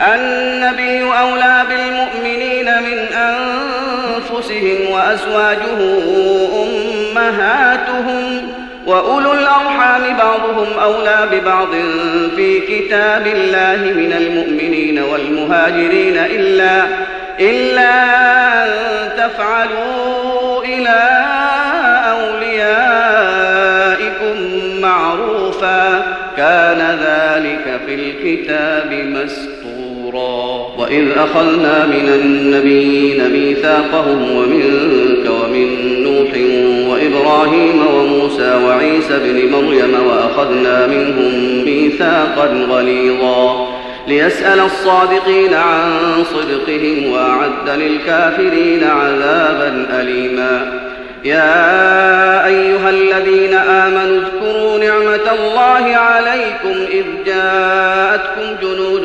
النبي أولى بالمؤمنين من أنفسهم وأزواجه أمهاتهم وأولو الأرحام بعضهم أولى ببعض في كتاب الله من المؤمنين والمهاجرين إلا إلا أن تفعلوا إلى أوليائكم معروفا. كان ذلك في الكتاب مسطورا نفورا وإذ أخذنا من النبيين ميثاقهم ومنك ومن نوح وإبراهيم وموسى وعيسى بن مريم وأخذنا منهم ميثاقا غليظا. ليسأل الصادقين عن صدقهم وأعد للكافرين عذابا أليما. يا أيها الذين آمنوا اذكروا نعمة الله عليكم إذ جاءتكم جنود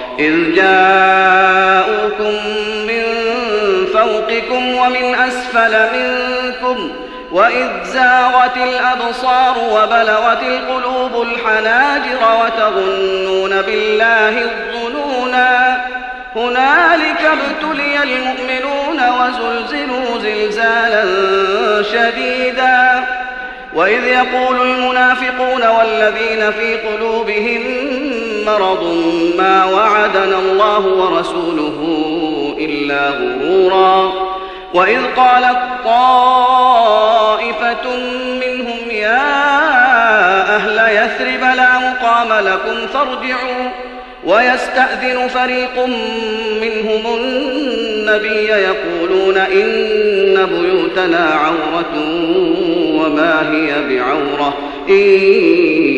إذ جاءوكم من فوقكم ومن أسفل منكم وإذ زاغت الأبصار وبلغت القلوب الحناجر وتظنون بالله الظنونا هنالك ابتلي المؤمنون وزلزلوا زلزالا شديدا وإذ يقول المنافقون والذين في قلوبهم مرض ما وعدنا الله ورسوله إلا غرورا. وإذ قالت طائفة منهم يا أهل يثرب لا مقام لكم فارجعوا. ويستأذن فريق منهم النبي يقولون إن بيوتنا عورة وما هي بعورة. إن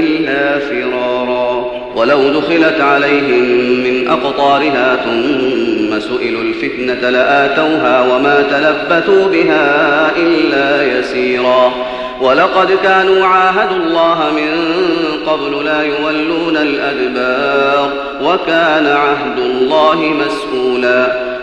إلا فرارا. ولو دخلت عليهم من أقطارها ثم سئلوا الفتنة لآتوها وما تلبثوا بها إلا يسيرا. ولقد كانوا عاهدوا الله من قبل لا يولون الأدبار. وكان عهد الله مسؤولا.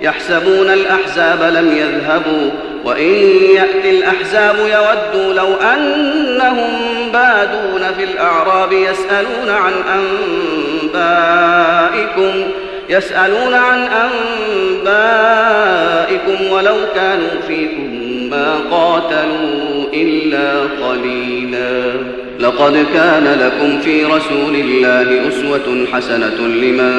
يحسبون الأحزاب لم يذهبوا وإن يأتي الأحزاب يودوا لو أنهم بادون في الأعراب يسألون عن أنبائكم يسألون عن أنبائكم ولو كانوا فيكم ما قاتلوا إلا قليلا. لقد كان لكم في رسول الله أسوة حسنة لمن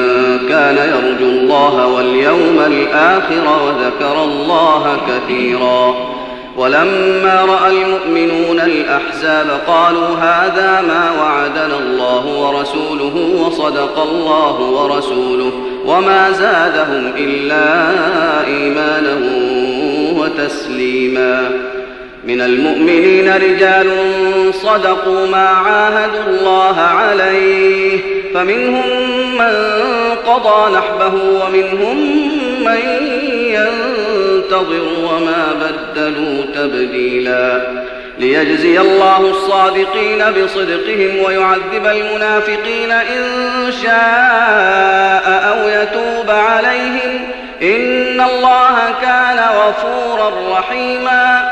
كان يرجو الله واليوم الآخر وذكر الله كثيرا. ولما رأى المؤمنون الأحزاب قالوا هذا ما وعدنا الله ورسوله وصدق الله ورسوله وما زادهم إلا إيمانا وتسليما. من المؤمنين رجال صدقوا ما عاهدوا الله عليه فمنهم من قضى نحبه ومنهم من ينتظر وما بدلوا تبديلا. ليجزي الله الصادقين بصدقهم ويعذب المنافقين إن شاء أو يتوب عليهم. إن الله كان غفورا رحيما.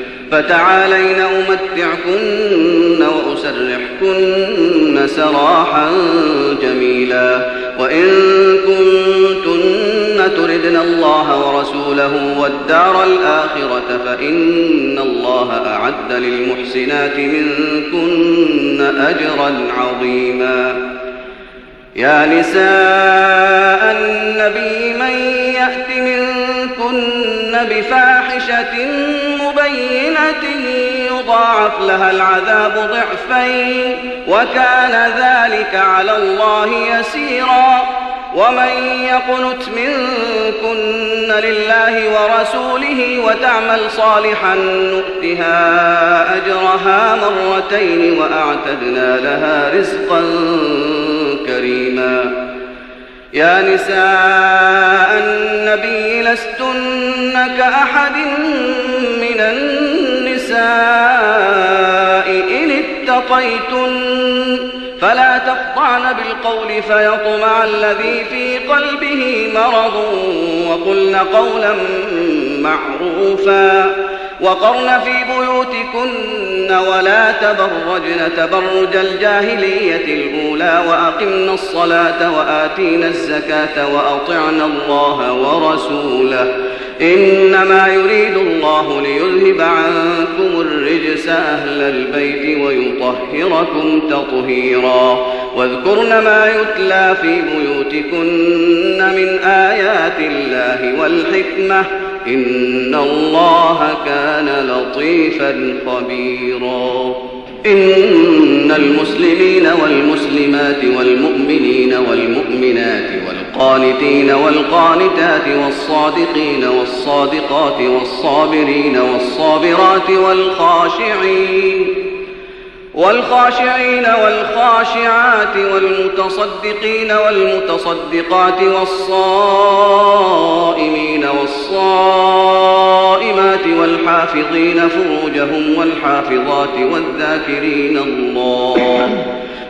فتعالين أمتعكن وأسرحكن سراحا جميلا وإن كنتن تردن الله ورسوله والدار الآخرة فإن الله أعد للمحسنات منكن أجرا عظيما يا نساء النبي من يأت منكن بفاحشة مبينة يضاعف لها العذاب ضعفين وكان ذلك على الله يسيرا. ومن يقنت منكن لله ورسوله وتعمل صالحا نؤتها أجرها مرتين وأعتدنا لها رزقا كريما. يا نساء النبي لستن كأحد النساء إن اتقيتن فلا تخضعن بالقول فيطمع الذي في قلبه مرض وقلن قولا معروفا وقرن في بيوتكن ولا تبرجن تبرج الجاهلية الأولى وأقمنا الصلاة وآتينا الزكاة وأطعنا الله ورسوله إنما يريد الله ليذهب عنكم الرجس أهل البيت ويطهركم تطهيرا. واذكرن ما يتلى في بيوتكن من آيات الله والحكمة. إن الله كان لطيفا خبيرا. إن المسلمين والمسلمات والمؤمنين والمؤمنات والقانتين والقانتات والصادقين والصادقات والصابرين والصابرات والخاشعين والخاشعين والخاشعات والمتصدقين والمتصدقات والصائمين والصائمات والحافظين فروجهم والحافظات والذاكرين الله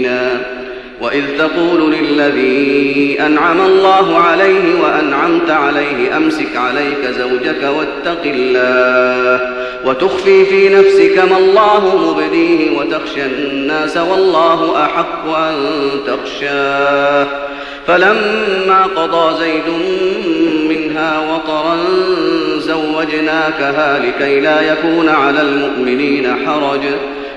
مبينا وإذ تقول للذي أنعم الله عليه وأنعمت عليه أمسك عليك زوجك واتق الله وتخفي في نفسك ما الله مبديه وتخشى الناس والله أحق أن تخشاه. فلما قضى زيد منها وطرا زوجناكها لكي لا يكون على المؤمنين حرج.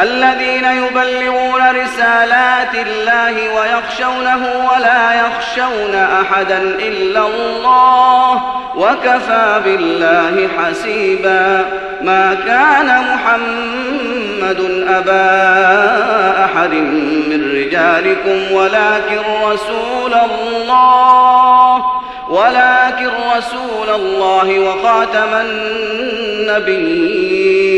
الذين يبلغون رسالات الله ويخشونه ولا يخشون أحدا إلا الله وكفى بالله حسيبا ما كان محمد أبا أحد من رجالكم ولكن رسول الله ولكن رسول الله وخاتم النبيين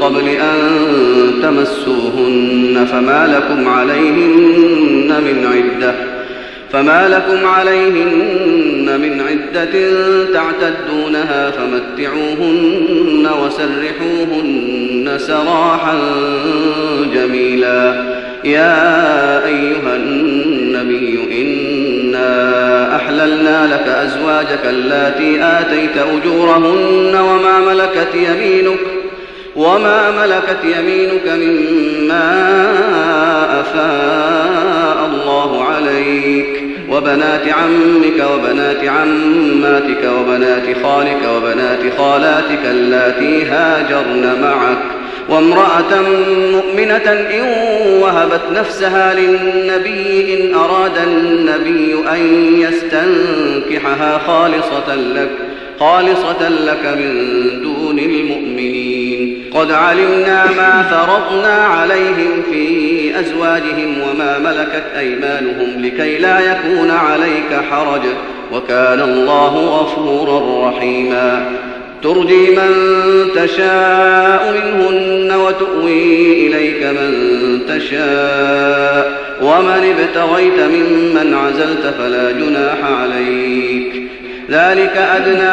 قبل أن تمسوهن فما لكم عليهن من عدة فما لكم عليهن من عدة تعتدونها فمتعوهن وسرحوهن سراحا جميلا يا أيها النبي إنا أحللنا لك أزواجك اللاتي آتيت أجورهن وما ملكت يمينك وما ملكت يمينك مما أفاء الله عليك وبنات عمك وبنات عماتك وبنات خالك وبنات خالاتك اللاتي هاجرن معك وامرأة مؤمنة إن وهبت نفسها للنبي إن أراد النبي أن يستنكحها خالصة لك خالصة لك من دون المؤمنين قد علمنا ما فرضنا عليهم في أزواجهم وما ملكت أيمانهم لكي لا يكون عليك حرج. وكان الله غفورا رحيما. ترجي من تشاء منهن وتؤوي إليك من تشاء. ومن ابتغيت ممن عزلت فلا جناح عليك. ذلك أدنى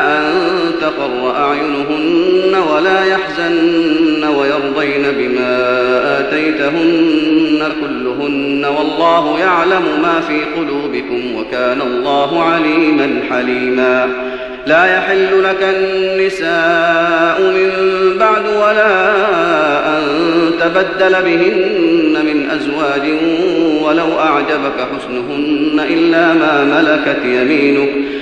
أن تقر أعينهن ولا يحزن ويرضين بما آتيتهن كلهن والله يعلم ما في قلوبكم وكان الله عليما حليما. لا يحل لك النساء من بعد ولا أن تبدل بهن من أزواج ولو أعجبك حسنهن إلا ما ملكت يمينك.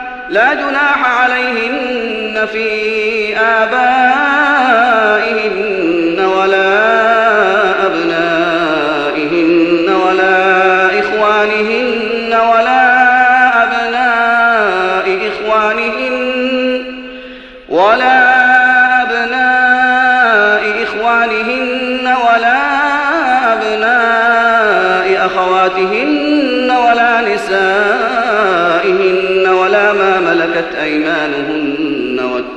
لا جناح عليهن في آبائهن ولا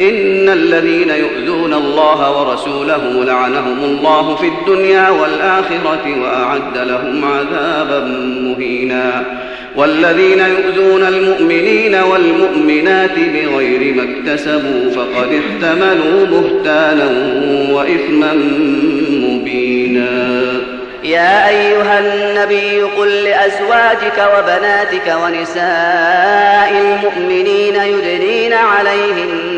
إن الذين يؤذون الله ورسوله لعنهم الله في الدنيا والآخرة وأعد لهم عذابا مهينا والذين يؤذون المؤمنين والمؤمنات بغير ما اكتسبوا فقد احتملوا بهتانا وإثما مبينا يا أيها النبي قل لأزواجك وبناتك ونساء المؤمنين يدنين عليهن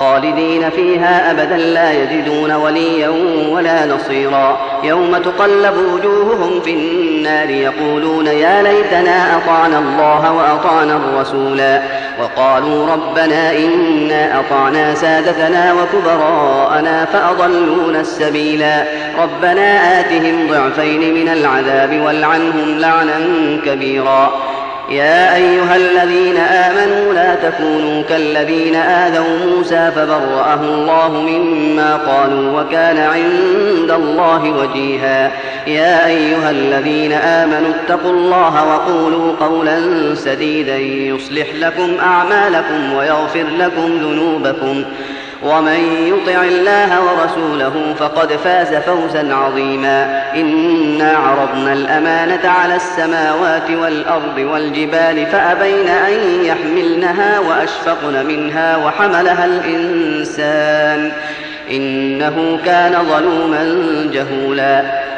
خالدين فيها أبدا لا يجدون وليا ولا نصيرا. يوم تقلب وجوههم في النار يقولون يا ليتنا أطعنا الله وأطعنا الرسولا. وقالوا ربنا إنا أطعنا سادتنا وكبراءنا فأضلونا السبيلا. ربنا آتهم ضعفين من العذاب والعنهم لعنا كبيرا. يا أيها الذين آمنوا لا تكونوا كالذين آذوا موسى فبرأه الله مما قالوا وكان عند الله وجيها. يا أيها الذين آمنوا اتقوا الله وقولوا قولا سديدا يصلح لكم أعمالكم ويغفر لكم ذنوبكم. ومن يطع الله ورسوله فقد فاز فوزا عظيما. إنا عرضنا الأمانة على السماوات والأرض والجبال فأبين أن يحملنها وأشفقن منها وحملها الإنسان. إنه كان ظلوما جهولا.